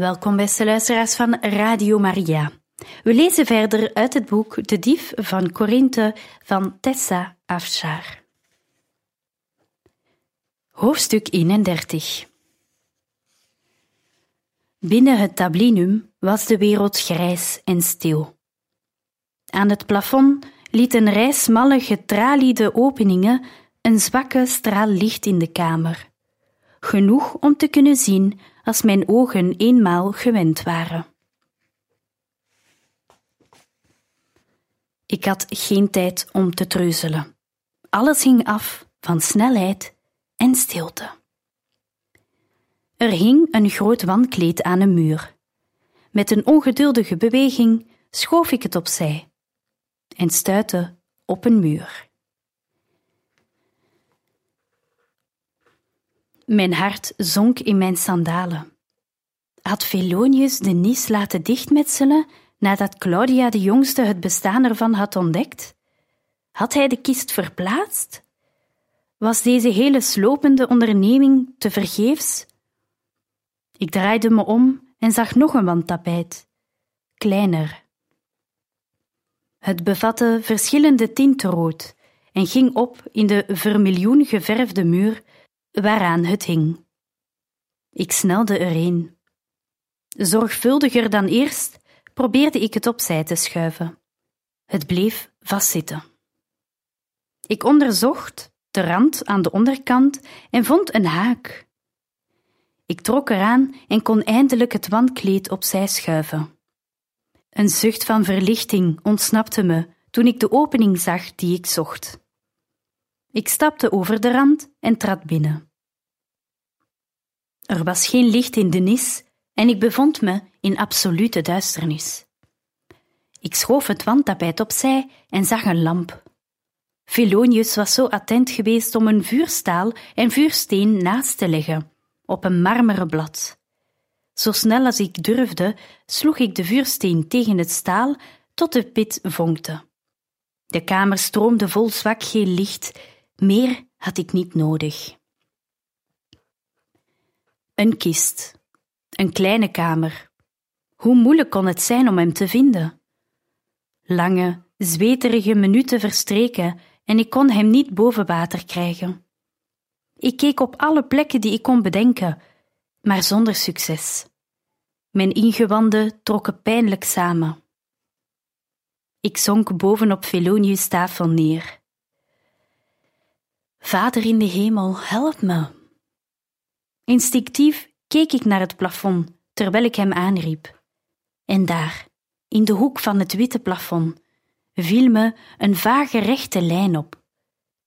Welkom beste luisteraars van Radio Maria. We lezen verder uit het boek De Dief van Corinthe van Tessa Afshar. Hoofdstuk 31 Binnen het tablinum was de wereld grijs en stil. Aan het plafond liet een rij smalle getraliede openingen een zwakke straal licht in de kamer, genoeg om te kunnen zien als mijn ogen eenmaal gewend waren. Ik had geen tijd om te treuzelen. Alles hing af van snelheid en stilte. Er hing een groot wandkleed aan een muur. Met een ongeduldige beweging schoof ik het opzij en stuitte op een muur. Mijn hart zonk in mijn sandalen. Had Velonius de nis laten dichtmetselen nadat Claudia de jongste het bestaan ervan had ontdekt? Had hij de kist verplaatst? Was deze hele slopende onderneming te vergeefs? Ik draaide me om en zag nog een wandtapijt, kleiner. Het bevatte verschillende tinten rood en ging op in de vermiljoen geverfde muur waaraan het hing. Ik snelde erheen. Zorgvuldiger dan eerst probeerde ik het opzij te schuiven. Het bleef vastzitten. Ik onderzocht de rand aan de onderkant en vond een haak. Ik trok eraan en kon eindelijk het wandkleed opzij schuiven. Een zucht van verlichting ontsnapte me toen ik de opening zag die ik zocht. Ik stapte over de rand en trad binnen. Er was geen licht in de nis en ik bevond me in absolute duisternis. Ik schoof het wandtapijt opzij en zag een lamp. Velonius was zo attent geweest om een vuurstaal en vuursteen naast te leggen, op een marmeren blad. Zo snel als ik durfde, sloeg ik de vuursteen tegen het staal tot de pit vonkte. De kamer stroomde vol zwak geel licht, meer had ik niet nodig. Een kist. Een kleine kamer. Hoe moeilijk kon het zijn om hem te vinden? Lange, zweterige minuten verstreken en ik kon hem niet boven water krijgen. Ik keek op alle plekken die ik kon bedenken, maar zonder succes. Mijn ingewanden trokken pijnlijk samen. Ik zonk bovenop Velonius' tafel neer. Vader in de hemel, help me. Instinctief keek ik naar het plafond terwijl ik hem aanriep. En daar, in de hoek van het witte plafond, viel me een vage rechte lijn op,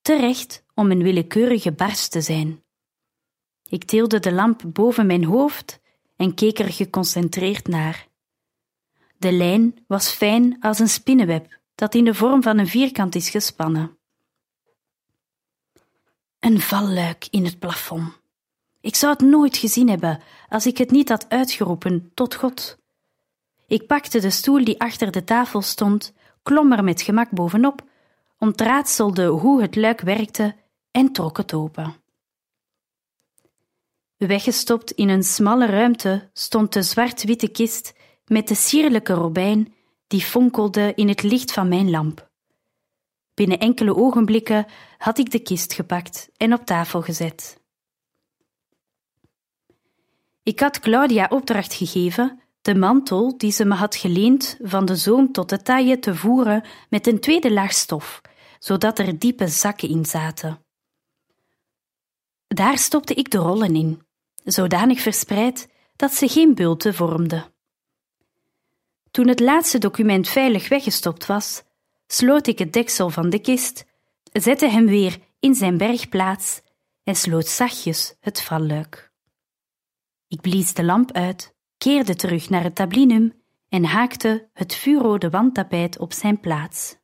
te recht om een willekeurige barst te zijn. Ik tilde de lamp boven mijn hoofd en keek er geconcentreerd naar. De lijn was fijn als een spinnenweb dat in de vorm van een vierkant is gespannen. Een valluik in het plafond. Ik zou het nooit gezien hebben als ik het niet had uitgeroepen tot God. Ik pakte de stoel die achter de tafel stond, klom er met gemak bovenop, ontraadselde hoe het luik werkte en trok het open. Weggestopt in een smalle ruimte stond de zwart-witte kist met de sierlijke robijn die fonkelde in het licht van mijn lamp. Binnen enkele ogenblikken had ik de kist gepakt en op tafel gezet. Ik had Claudia opdracht gegeven de mantel die ze me had geleend van de zoom tot de taille te voeren met een tweede laag stof, zodat er diepe zakken in zaten. Daar stopte ik de rollen in, zodanig verspreid dat ze geen bulten vormden. Toen het laatste document veilig weggestopt was, sloot ik het deksel van de kist, zette hem weer in zijn bergplaats en sloot zachtjes het valluik. Ik blies de lamp uit, keerde terug naar het tablinum en haakte het vuurrode wandtapijt op zijn plaats.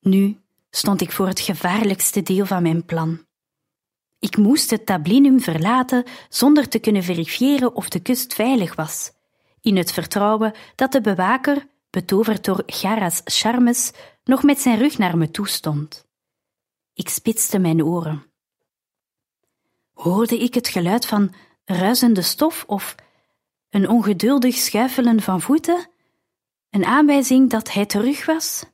Nu stond ik voor het gevaarlijkste deel van mijn plan. Ik moest het tablinum verlaten zonder te kunnen verifiëren of de kust veilig was, in het vertrouwen dat de bewaker, betoverd door Gara's charmes, nog met zijn rug naar me toe stond. Ik spitste mijn oren. Hoorde ik het geluid van ruisende stof of een ongeduldig schuifelen van voeten? Een aanwijzing dat hij terug was?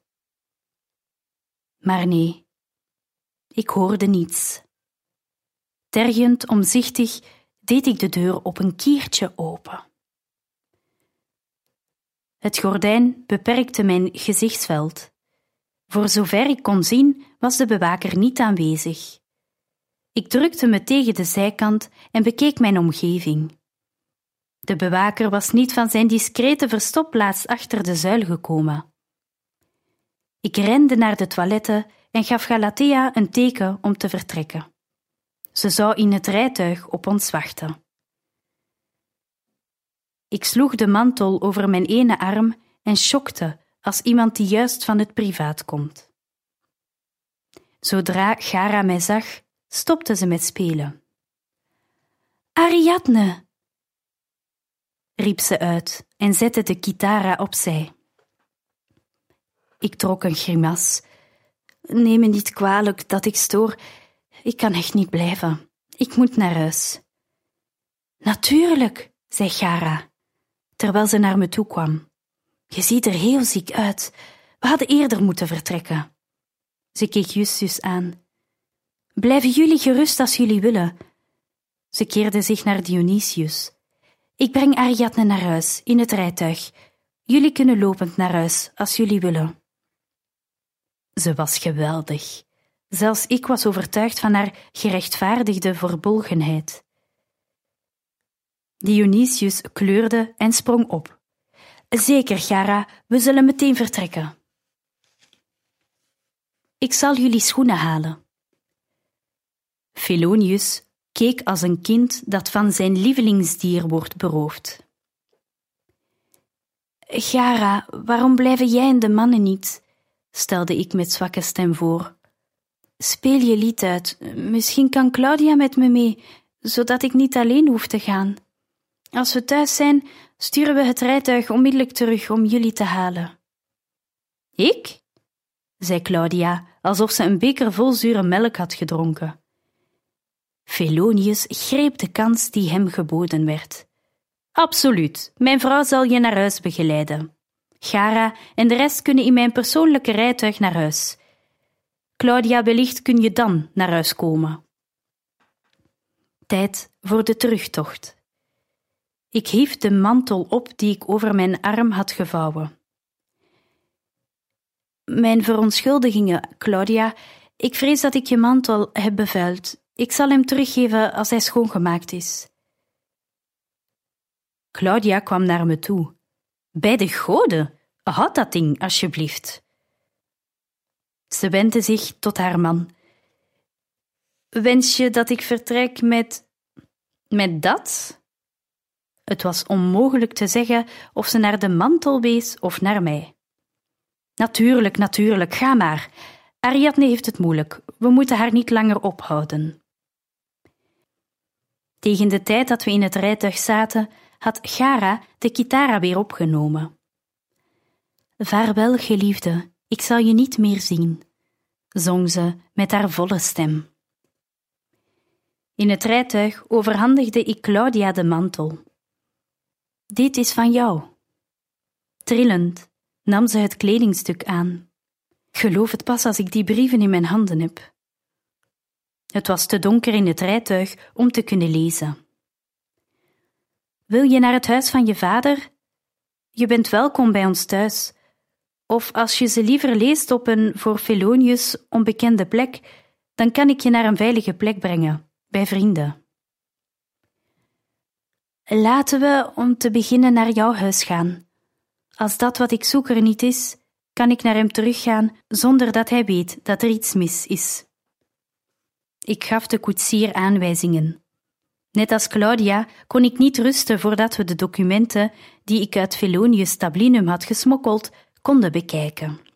Maar nee, ik hoorde niets. Tergend omzichtig deed ik de deur op een kiertje open. Het gordijn beperkte mijn gezichtsveld. Voor zover ik kon zien, was de bewaker niet aanwezig. Ik drukte me tegen de zijkant en bekeek mijn omgeving. De bewaker was niet van zijn discrete verstopplaats achter de zuil gekomen. Ik rende naar de toiletten en gaf Galatea een teken om te vertrekken. Ze zou in het rijtuig op ons wachten. Ik sloeg de mantel over mijn ene arm en schokte als iemand die juist van het privaat komt. Zodra Gara mij zag, stopte ze met spelen. Ariadne! riep ze uit en zette de kitara opzij. Ik trok een grimas. Neem me niet kwalijk dat ik stoor. Ik kan echt niet blijven. Ik moet naar huis. Natuurlijk, zei Gara, terwijl ze naar me toe kwam. Je ziet er heel ziek uit. We hadden eerder moeten vertrekken. Ze keek Justus aan. Blijven jullie gerust als jullie willen. Ze keerde zich naar Dionysius. Ik breng Ariadne naar huis, in het rijtuig. Jullie kunnen lopend naar huis, als jullie willen. Ze was geweldig. Zelfs ik was overtuigd van haar gerechtvaardigde verbolgenheid. Dionysius kleurde en sprong op. Zeker, Gara, we zullen meteen vertrekken. Ik zal jullie schoenen halen. Felonius keek als een kind dat van zijn lievelingsdier wordt beroofd. Gara, waarom blijven jij en de mannen niet? stelde ik met zwakke stem voor. Speel je lied uit. Misschien kan Claudia met me mee, zodat ik niet alleen hoef te gaan. Als we thuis zijn, sturen we het rijtuig onmiddellijk terug om jullie te halen. Ik? zei Claudia, alsof ze een beker vol zure melk had gedronken. Felonius greep de kans die hem geboden werd. Absoluut, mijn vrouw zal je naar huis begeleiden. Gara en de rest kunnen in mijn persoonlijke rijtuig naar huis. Claudia, wellicht kun je dan naar huis komen. Tijd voor de terugtocht. Ik hief de mantel op die ik over mijn arm had gevouwen. Mijn verontschuldigingen, Claudia. Ik vrees dat ik je mantel heb bevuild. Ik zal hem teruggeven als hij schoongemaakt is. Claudia kwam naar me toe. Bij de goden, houd dat ding, alsjeblieft. Ze wendde zich tot haar man. Wens je dat ik vertrek met. met dat? Het was onmogelijk te zeggen of ze naar de mantel wees of naar mij. Natuurlijk, natuurlijk, ga maar. Ariadne heeft het moeilijk. We moeten haar niet langer ophouden. Tegen de tijd dat we in het rijtuig zaten, had Gara de kitara weer opgenomen. Vaarwel, geliefde, ik zal je niet meer zien, zong ze met haar volle stem. In het rijtuig overhandigde ik Claudia de mantel. Dit is van jou. Trillend nam ze het kledingstuk aan. Geloof het pas als ik die brieven in mijn handen heb. Het was te donker in het rijtuig om te kunnen lezen. Wil je naar het huis van je vader? Je bent welkom bij ons thuis. Of als je ze liever leest op een voor Felonius onbekende plek, dan kan ik je naar een veilige plek brengen, bij vrienden. Laten we om te beginnen naar jouw huis gaan. Als dat wat ik zoek er niet is, kan ik naar hem teruggaan zonder dat hij weet dat er iets mis is. Ik gaf de koetsier aanwijzingen. Net als Claudia kon ik niet rusten voordat we de documenten die ik uit Felonius Tablinum had gesmokkeld konden bekijken.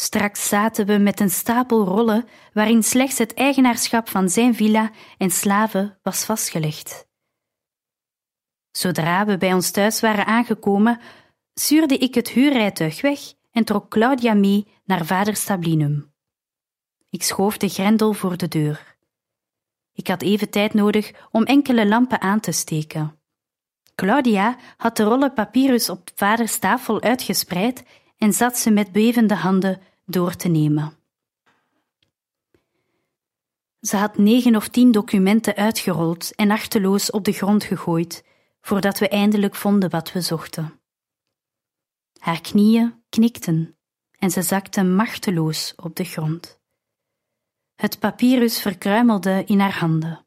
Straks zaten we met een stapel rollen waarin slechts het eigenaarschap van zijn villa en slaven was vastgelegd. Zodra we bij ons thuis waren aangekomen, stuurde ik het huurrijtuig weg en trok Claudia mee naar vader Stablinum. Ik schoof de grendel voor de deur. Ik had even tijd nodig om enkele lampen aan te steken. Claudia had de rollen papyrus op vaders tafel uitgespreid en zat ze met bevende handen door te nemen. Ze had negen of tien documenten uitgerold en achteloos op de grond gegooid, voordat we eindelijk vonden wat we zochten. Haar knieën knikten en ze zakte machteloos op de grond. Het papyrus verkruimelde in haar handen.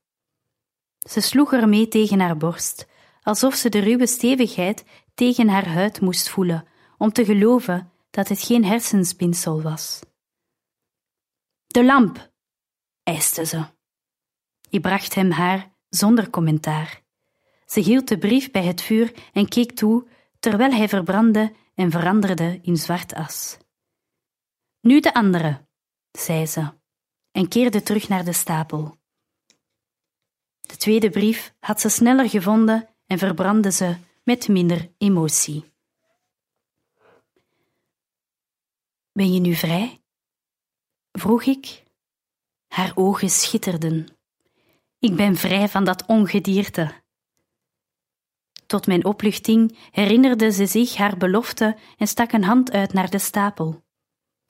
Ze sloeg ermee tegen haar borst, alsof ze de ruwe stevigheid tegen haar huid moest voelen om te geloven dat het geen hersenspinsel was. De lamp, eiste ze. Ik bracht hem haar zonder commentaar. Ze hield de brief bij het vuur en keek toe terwijl hij verbrandde en veranderde in zwart as. Nu de andere, zei ze en keerde terug naar de stapel. De tweede brief had ze sneller gevonden en verbrandde ze met minder emotie. Ben je nu vrij? vroeg ik. Haar ogen schitterden. Ik ben vrij van dat ongedierte. Tot mijn opluchting herinnerde ze zich haar belofte en stak een hand uit naar de stapel.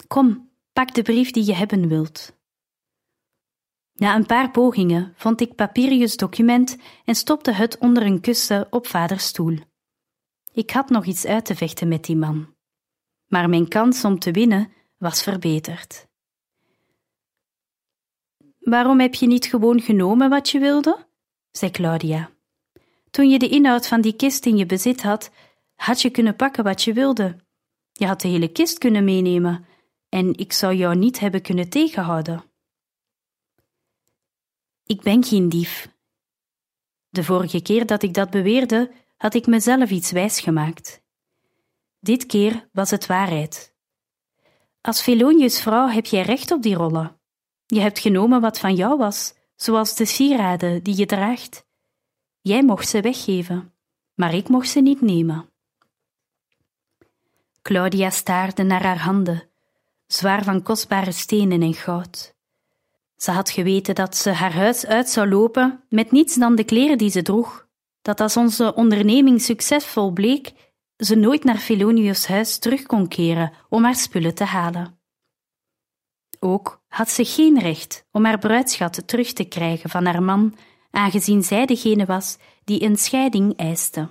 Kom, pak de brief die je hebben wilt. Na een paar pogingen vond ik Papirius document en stopte het onder een kussen op vaders stoel. Ik had nog iets uit te vechten met die man maar mijn kans om te winnen was verbeterd. Waarom heb je niet gewoon genomen wat je wilde? zei Claudia. Toen je de inhoud van die kist in je bezit had, had je kunnen pakken wat je wilde. Je had de hele kist kunnen meenemen en ik zou jou niet hebben kunnen tegenhouden. Ik ben geen dief. De vorige keer dat ik dat beweerde, had ik mezelf iets wijsgemaakt. Dit keer was het waarheid. Als Felonius vrouw heb jij recht op die rollen. Je hebt genomen wat van jou was, zoals de sieraden die je draagt. Jij mocht ze weggeven, maar ik mocht ze niet nemen. Claudia staarde naar haar handen, zwaar van kostbare stenen en goud. Ze had geweten dat ze haar huis uit zou lopen met niets dan de kleren die ze droeg, dat als onze onderneming succesvol bleek, ze nooit naar Felonius' huis terug kon keren om haar spullen te halen. Ook had ze geen recht om haar bruidschat terug te krijgen van haar man, aangezien zij degene was die een scheiding eiste.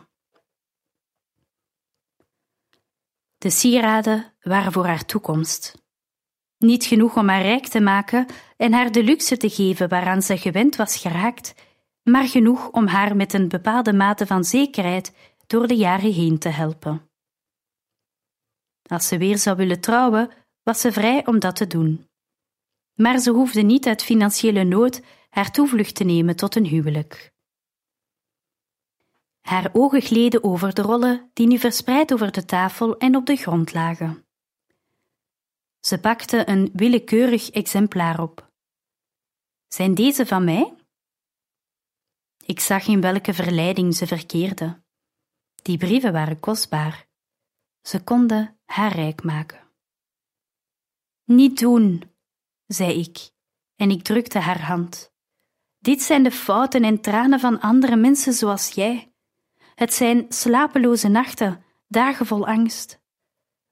De sieraden waren voor haar toekomst. Niet genoeg om haar rijk te maken en haar de luxe te geven waaraan ze gewend was geraakt, maar genoeg om haar met een bepaalde mate van zekerheid door de jaren heen te helpen. Als ze weer zou willen trouwen, was ze vrij om dat te doen. Maar ze hoefde niet uit financiële nood haar toevlucht te nemen tot een huwelijk. Haar ogen gleden over de rollen die nu verspreid over de tafel en op de grond lagen. Ze pakte een willekeurig exemplaar op. Zijn deze van mij? Ik zag in welke verleiding ze verkeerde. Die brieven waren kostbaar. Ze konden haar rijk maken. Niet doen, zei ik, en ik drukte haar hand. Dit zijn de fouten en tranen van andere mensen zoals jij. Het zijn slapeloze nachten, dagen vol angst.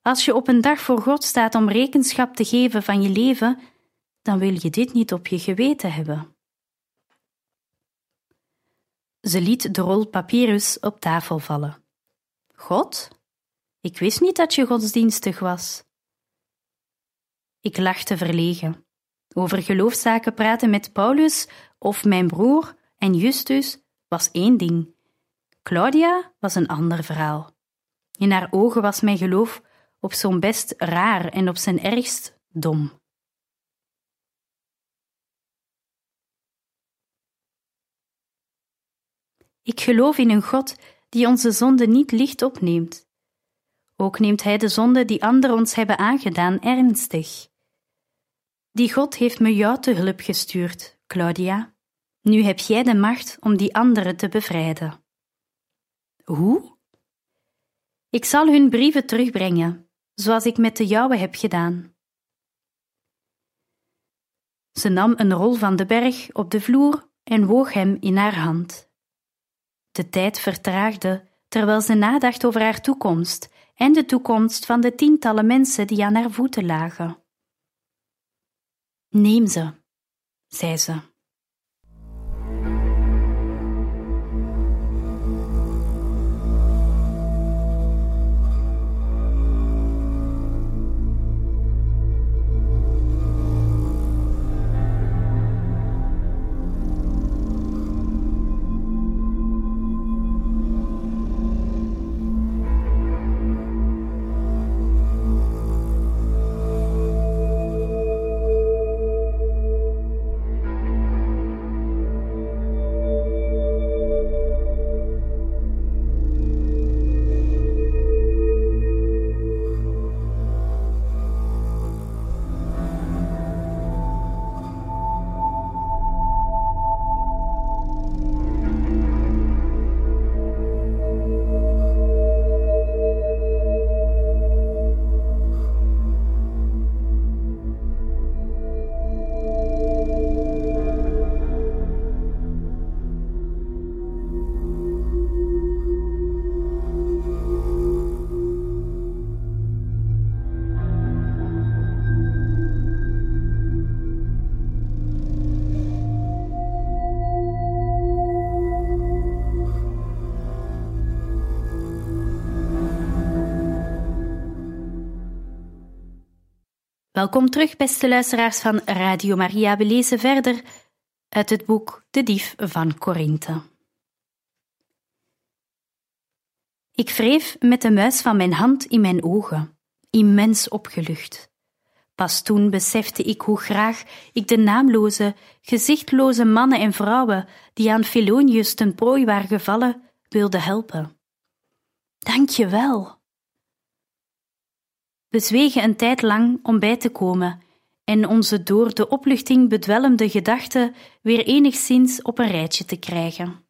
Als je op een dag voor God staat om rekenschap te geven van je leven, dan wil je dit niet op je geweten hebben. Ze liet de rol papyrus op tafel vallen. God? Ik wist niet dat je godsdienstig was. Ik lachte verlegen. Over geloofszaken praten met Paulus of mijn broer en Justus was één ding. Claudia was een ander verhaal. In haar ogen was mijn geloof op zo'n best raar en op zijn ergst dom. Ik geloof in een God die onze zonde niet licht opneemt. Ook neemt Hij de zonde die anderen ons hebben aangedaan ernstig. Die God heeft me jou te hulp gestuurd, Claudia. Nu heb jij de macht om die anderen te bevrijden. Hoe? Ik zal hun brieven terugbrengen, zoals ik met de jouwe heb gedaan. Ze nam een rol van de berg op de vloer en woog hem in haar hand. De tijd vertraagde terwijl ze nadacht over haar toekomst en de toekomst van de tientallen mensen die aan haar voeten lagen. Neem ze, zei ze. Welkom terug, beste luisteraars van Radio Maria. We lezen verder uit het boek De Dief van Korinthe. Ik wreef met de muis van mijn hand in mijn ogen, immens opgelucht. Pas toen besefte ik hoe graag ik de naamloze, gezichtloze mannen en vrouwen die aan Felonius ten prooi waren gevallen, wilde helpen. Dank je wel. We zwegen een tijd lang om bij te komen en onze door de opluchting bedwelmde gedachten weer enigszins op een rijtje te krijgen.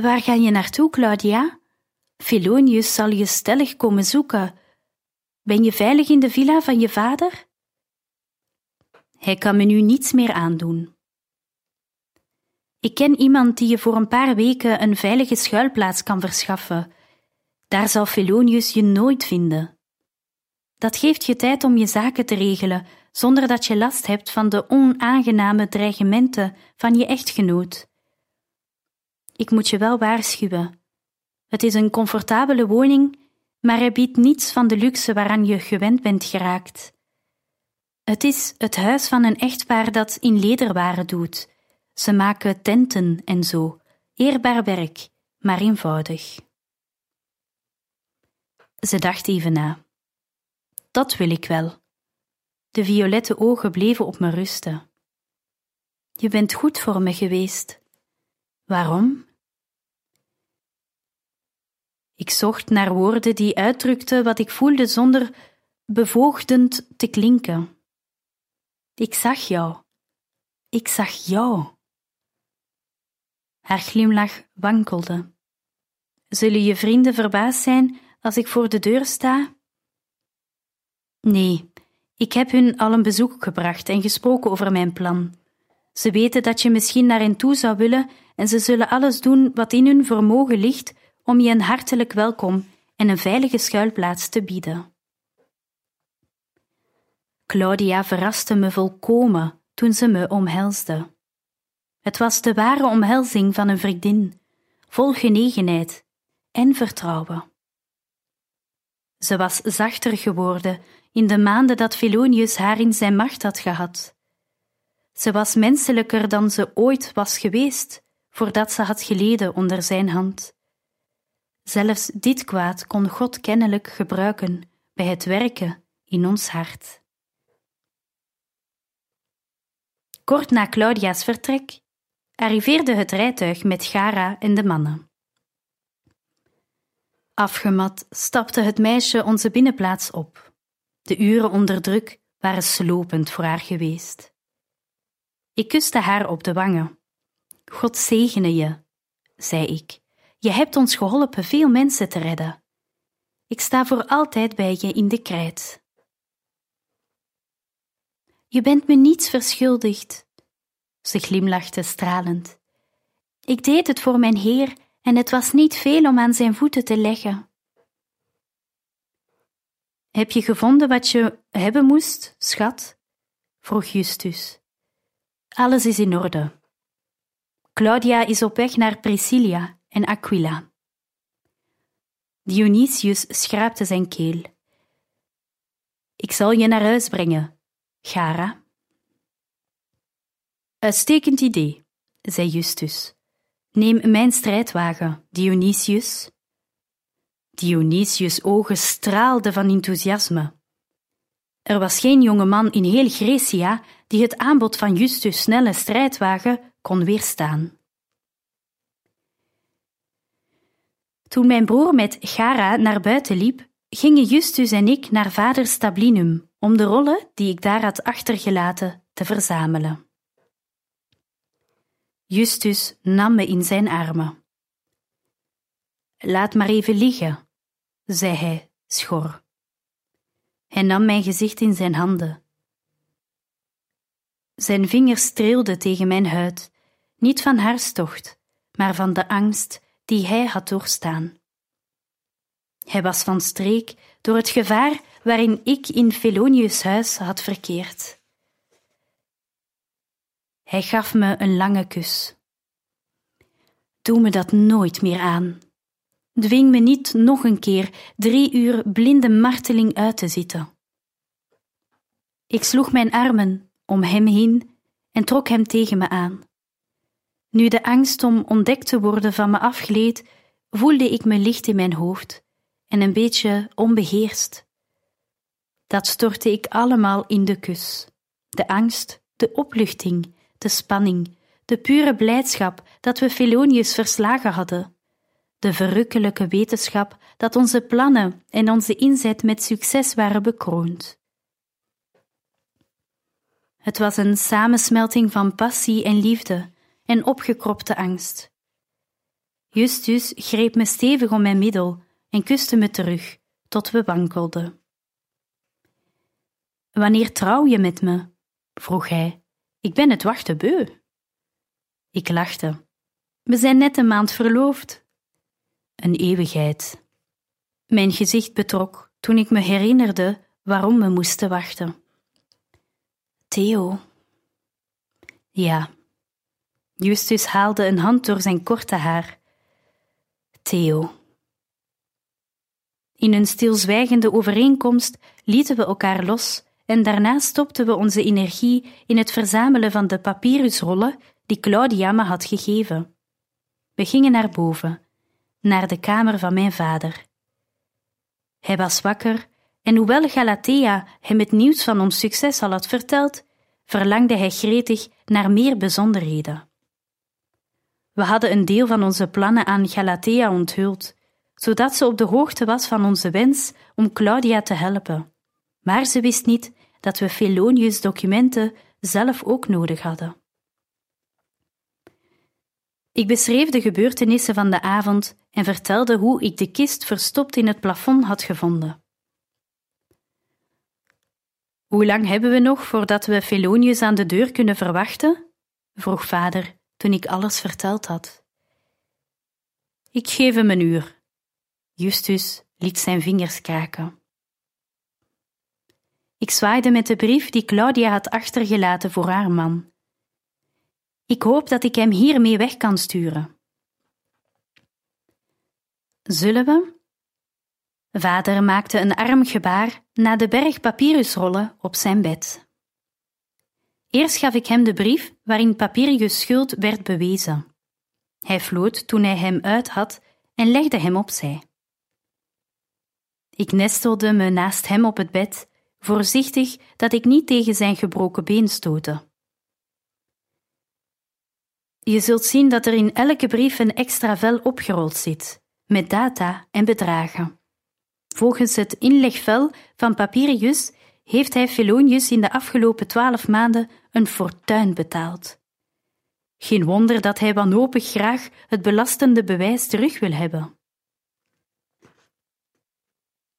Waar ga je naartoe, Claudia? Felonius zal je stellig komen zoeken. Ben je veilig in de villa van je vader? Hij kan me nu niets meer aandoen. Ik ken iemand die je voor een paar weken een veilige schuilplaats kan verschaffen daar zal Felonius je nooit vinden. Dat geeft je tijd om je zaken te regelen, zonder dat je last hebt van de onaangename dreigementen van je echtgenoot. Ik moet je wel waarschuwen. Het is een comfortabele woning, maar hij biedt niets van de luxe waaraan je gewend bent geraakt. Het is het huis van een echtpaar dat in lederwaren doet. Ze maken tenten en zo. Eerbaar werk, maar eenvoudig. Ze dacht even na. Dat wil ik wel. De violette ogen bleven op me rusten. Je bent goed voor me geweest. Waarom? Ik zocht naar woorden die uitdrukten wat ik voelde zonder bevoogdend te klinken. Ik zag jou. Ik zag jou. Haar glimlach wankelde. Zullen je vrienden verbaasd zijn als ik voor de deur sta? Nee, ik heb hun al een bezoek gebracht en gesproken over mijn plan. Ze weten dat je misschien naar hen toe zou willen en ze zullen alles doen wat in hun vermogen ligt om je een hartelijk welkom en een veilige schuilplaats te bieden. Claudia verraste me volkomen toen ze me omhelsde. Het was de ware omhelzing van een vriendin, vol genegenheid en vertrouwen. Ze was zachter geworden in de maanden dat Felonius haar in zijn macht had gehad. Ze was menselijker dan ze ooit was geweest voordat ze had geleden onder zijn hand. Zelfs dit kwaad kon God kennelijk gebruiken bij het werken in ons hart. Kort na Claudia's vertrek, arriveerde het rijtuig met Gara en de mannen. Afgemat stapte het meisje onze binnenplaats op. De uren onder druk waren slopend voor haar geweest. Ik kuste haar op de wangen. God zegene je, zei ik. Je hebt ons geholpen veel mensen te redden. Ik sta voor altijd bij je in de krijt. Je bent me niets verschuldigd. Ze glimlachte stralend. Ik deed het voor mijn Heer en het was niet veel om aan zijn voeten te leggen. Heb je gevonden wat je hebben moest, schat? vroeg Justus. Alles is in orde. Claudia is op weg naar Priscilla en Aquila. Dionysius schraapte zijn keel. Ik zal je naar huis brengen, Gara. Uitstekend idee, zei Justus. Neem mijn strijdwagen, Dionysius. Dionysius' ogen straalden van enthousiasme. Er was geen jonge man in heel Grecia die het aanbod van Justus' snelle strijdwagen kon weerstaan. Toen mijn broer met Gara naar buiten liep, gingen Justus en ik naar vader Stablinum om de rollen die ik daar had achtergelaten te verzamelen. Justus nam me in zijn armen. Laat maar even liggen, zei hij schor. Hij nam mijn gezicht in zijn handen. Zijn vingers streelden tegen mijn huid, niet van hartstocht, maar van de angst die hij had doorstaan. Hij was van streek door het gevaar waarin ik in Felonius' huis had verkeerd. Hij gaf me een lange kus. Doe me dat nooit meer aan. Dwing me niet nog een keer drie uur blinde marteling uit te zitten. Ik sloeg mijn armen om hem heen en trok hem tegen me aan. Nu de angst om ontdekt te worden van me afgleed, voelde ik me licht in mijn hoofd en een beetje onbeheerst. Dat stortte ik allemaal in de kus. De angst, de opluchting, de spanning, de pure blijdschap dat we Felonius verslagen hadden, de verrukkelijke wetenschap dat onze plannen en onze inzet met succes waren bekroond. Het was een samensmelting van passie en liefde en opgekropte angst. Justus greep me stevig om mijn middel en kuste me terug, tot we wankelden. Wanneer trouw je met me? vroeg hij. Ik ben het wachten beu. Ik lachte. We zijn net een maand verloofd. Een eeuwigheid. Mijn gezicht betrok toen ik me herinnerde waarom we moesten wachten. Theo. Ja. Justus haalde een hand door zijn korte haar. Theo. In een stilzwijgende overeenkomst lieten we elkaar los en daarna stopten we onze energie in het verzamelen van de papyrusrollen die Claudia me had gegeven. We gingen naar boven, naar de kamer van mijn vader. Hij was wakker en hoewel Galatea hem het nieuws van ons succes al had verteld, verlangde hij gretig naar meer bijzonderheden. We hadden een deel van onze plannen aan Galatea onthuld, zodat ze op de hoogte was van onze wens om Claudia te helpen. Maar ze wist niet dat we Felonius' documenten zelf ook nodig hadden. Ik beschreef de gebeurtenissen van de avond en vertelde hoe ik de kist verstopt in het plafond had gevonden. Hoe lang hebben we nog voordat we Felonius aan de deur kunnen verwachten? vroeg vader toen ik alles verteld had. Ik geef hem een uur. Justus liet zijn vingers kraken. Ik zwaaide met de brief die Claudia had achtergelaten voor haar man. Ik hoop dat ik hem hiermee weg kan sturen. Zullen we? Vader maakte een armgebaar naar de berg papyrusrollen op zijn bed. Eerst gaf ik hem de brief waarin Papirius' schuld werd bewezen. Hij floot toen hij hem uit had en legde hem opzij. Ik nestelde me naast hem op het bed, voorzichtig dat ik niet tegen zijn gebroken been stootte. Je zult zien dat er in elke brief een extra vel opgerold zit, met data en bedragen. Volgens het inlegvel van Papirius heeft hij Felonius in de afgelopen twaalf maanden een fortuin betaald. Geen wonder dat hij wanhopig graag het belastende bewijs terug wil hebben.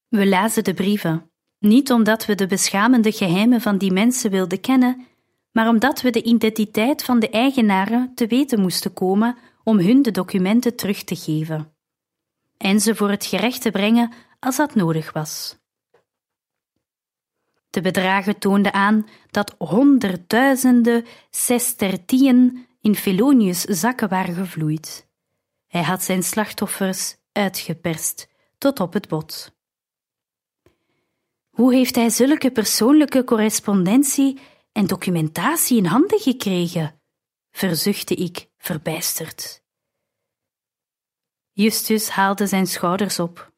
We lazen de brieven, niet omdat we de beschamende geheimen van die mensen wilden kennen, maar omdat we de identiteit van de eigenaren te weten moesten komen om hun de documenten terug te geven en ze voor het gerecht te brengen als dat nodig was. De bedragen toonden aan dat honderdduizenden sestertien in Felonius' zakken waren gevloeid. Hij had zijn slachtoffers uitgeperst tot op het bot. Hoe heeft hij zulke persoonlijke correspondentie en documentatie in handen gekregen? verzuchtte ik verbijsterd. Justus haalde zijn schouders op.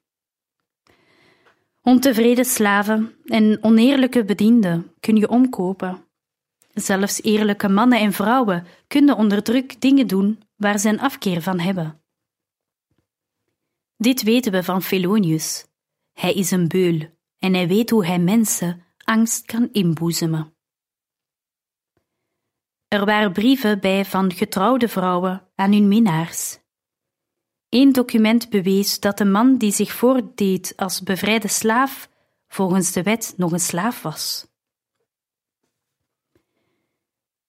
Ontevreden slaven en oneerlijke bedienden kun je omkopen. Zelfs eerlijke mannen en vrouwen kunnen onder druk dingen doen waar ze een afkeer van hebben. Dit weten we van Felonius. Hij is een beul en hij weet hoe hij mensen angst kan inboezemen. Er waren brieven bij van getrouwde vrouwen aan hun minnaars. Eén document bewees dat de man die zich voordeed als bevrijde slaaf volgens de wet nog een slaaf was.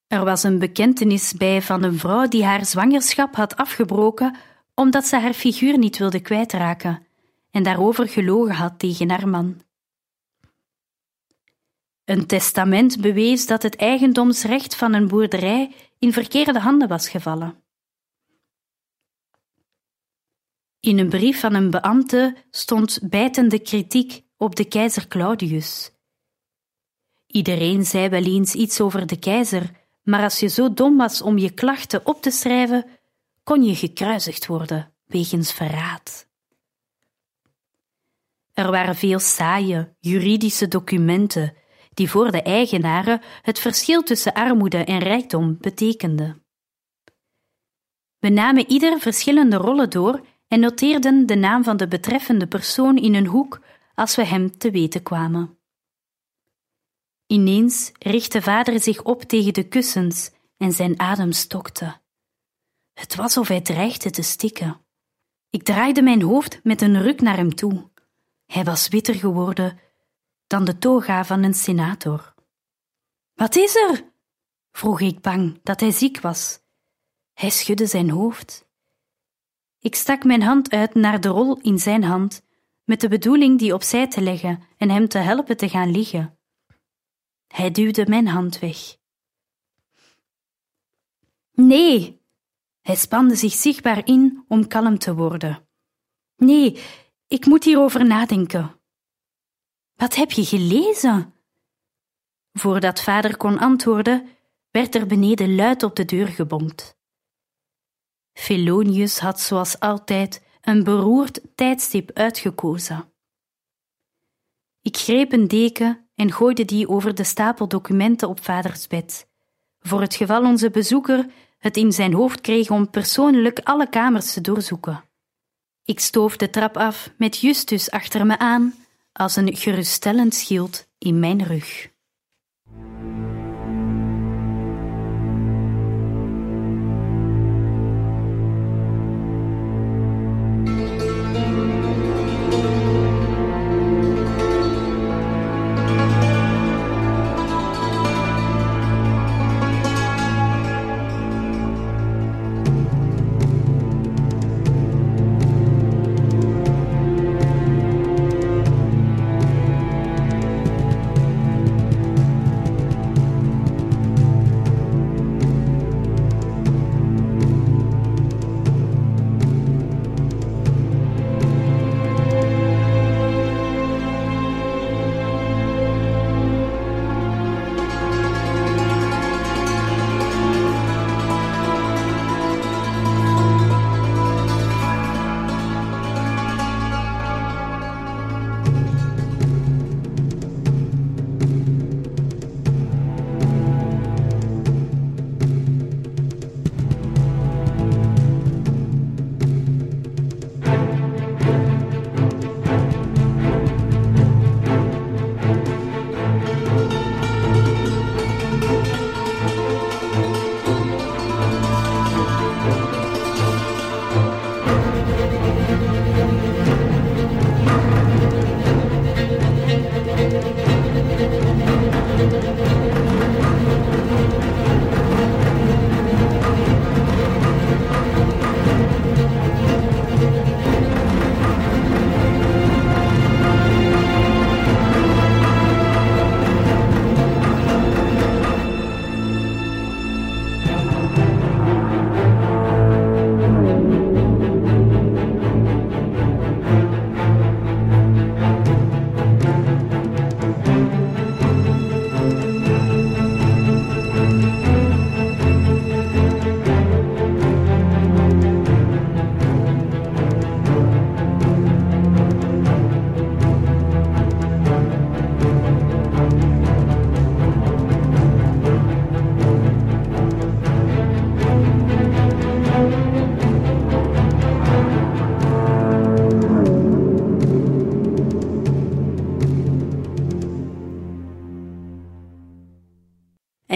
Er was een bekentenis bij van een vrouw die haar zwangerschap had afgebroken omdat ze haar figuur niet wilde kwijtraken en daarover gelogen had tegen haar man. Een testament bewees dat het eigendomsrecht van een boerderij in verkeerde handen was gevallen. In een brief van een beambte stond bijtende kritiek op de keizer Claudius. Iedereen zei wel eens iets over de keizer, maar als je zo dom was om je klachten op te schrijven, kon je gekruisigd worden wegens verraad. Er waren veel saaie juridische documenten die voor de eigenaren het verschil tussen armoede en rijkdom betekenden. We namen ieder verschillende rollen door en noteerden de naam van de betreffende persoon in een hoek als we hem te weten kwamen. Ineens richtte vader zich op tegen de kussens en zijn adem stokte. Het was of hij dreigde te stikken. Ik draaide mijn hoofd met een ruk naar hem toe. Hij was witter geworden dan de toga van een senator. Wat is er? vroeg ik bang dat hij ziek was. Hij schudde zijn hoofd. Ik stak mijn hand uit naar de rol in zijn hand, met de bedoeling die opzij te leggen en hem te helpen te gaan liggen. Hij duwde mijn hand weg. Nee! Hij spande zich zichtbaar in om kalm te worden. Nee, ik moet hierover nadenken. Wat heb je gelezen? Voordat vader kon antwoorden, werd er beneden luid op de deur gebonkt. Felonius had zoals altijd een beroerd tijdstip uitgekozen. Ik greep een deken en gooide die over de stapel documenten op vaders bed, voor het geval onze bezoeker het in zijn hoofd kreeg om persoonlijk alle kamers te doorzoeken. Ik stoof de trap af met Justus achter me aan als een geruststellend schild in mijn rug.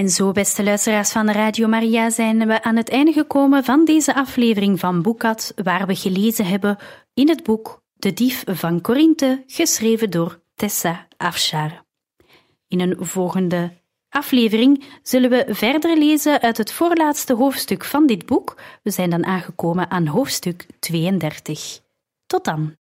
Zo, beste luisteraars van de Radio Maria, zijn we aan het einde gekomen van deze aflevering van Boekat, waar we gelezen hebben in het boek De Dief van Corinthe, geschreven door Tessa Afshar. In een volgende aflevering zullen we verder lezen uit het voorlaatste hoofdstuk van dit boek. We zijn dan aangekomen aan hoofdstuk 32. Tot dan.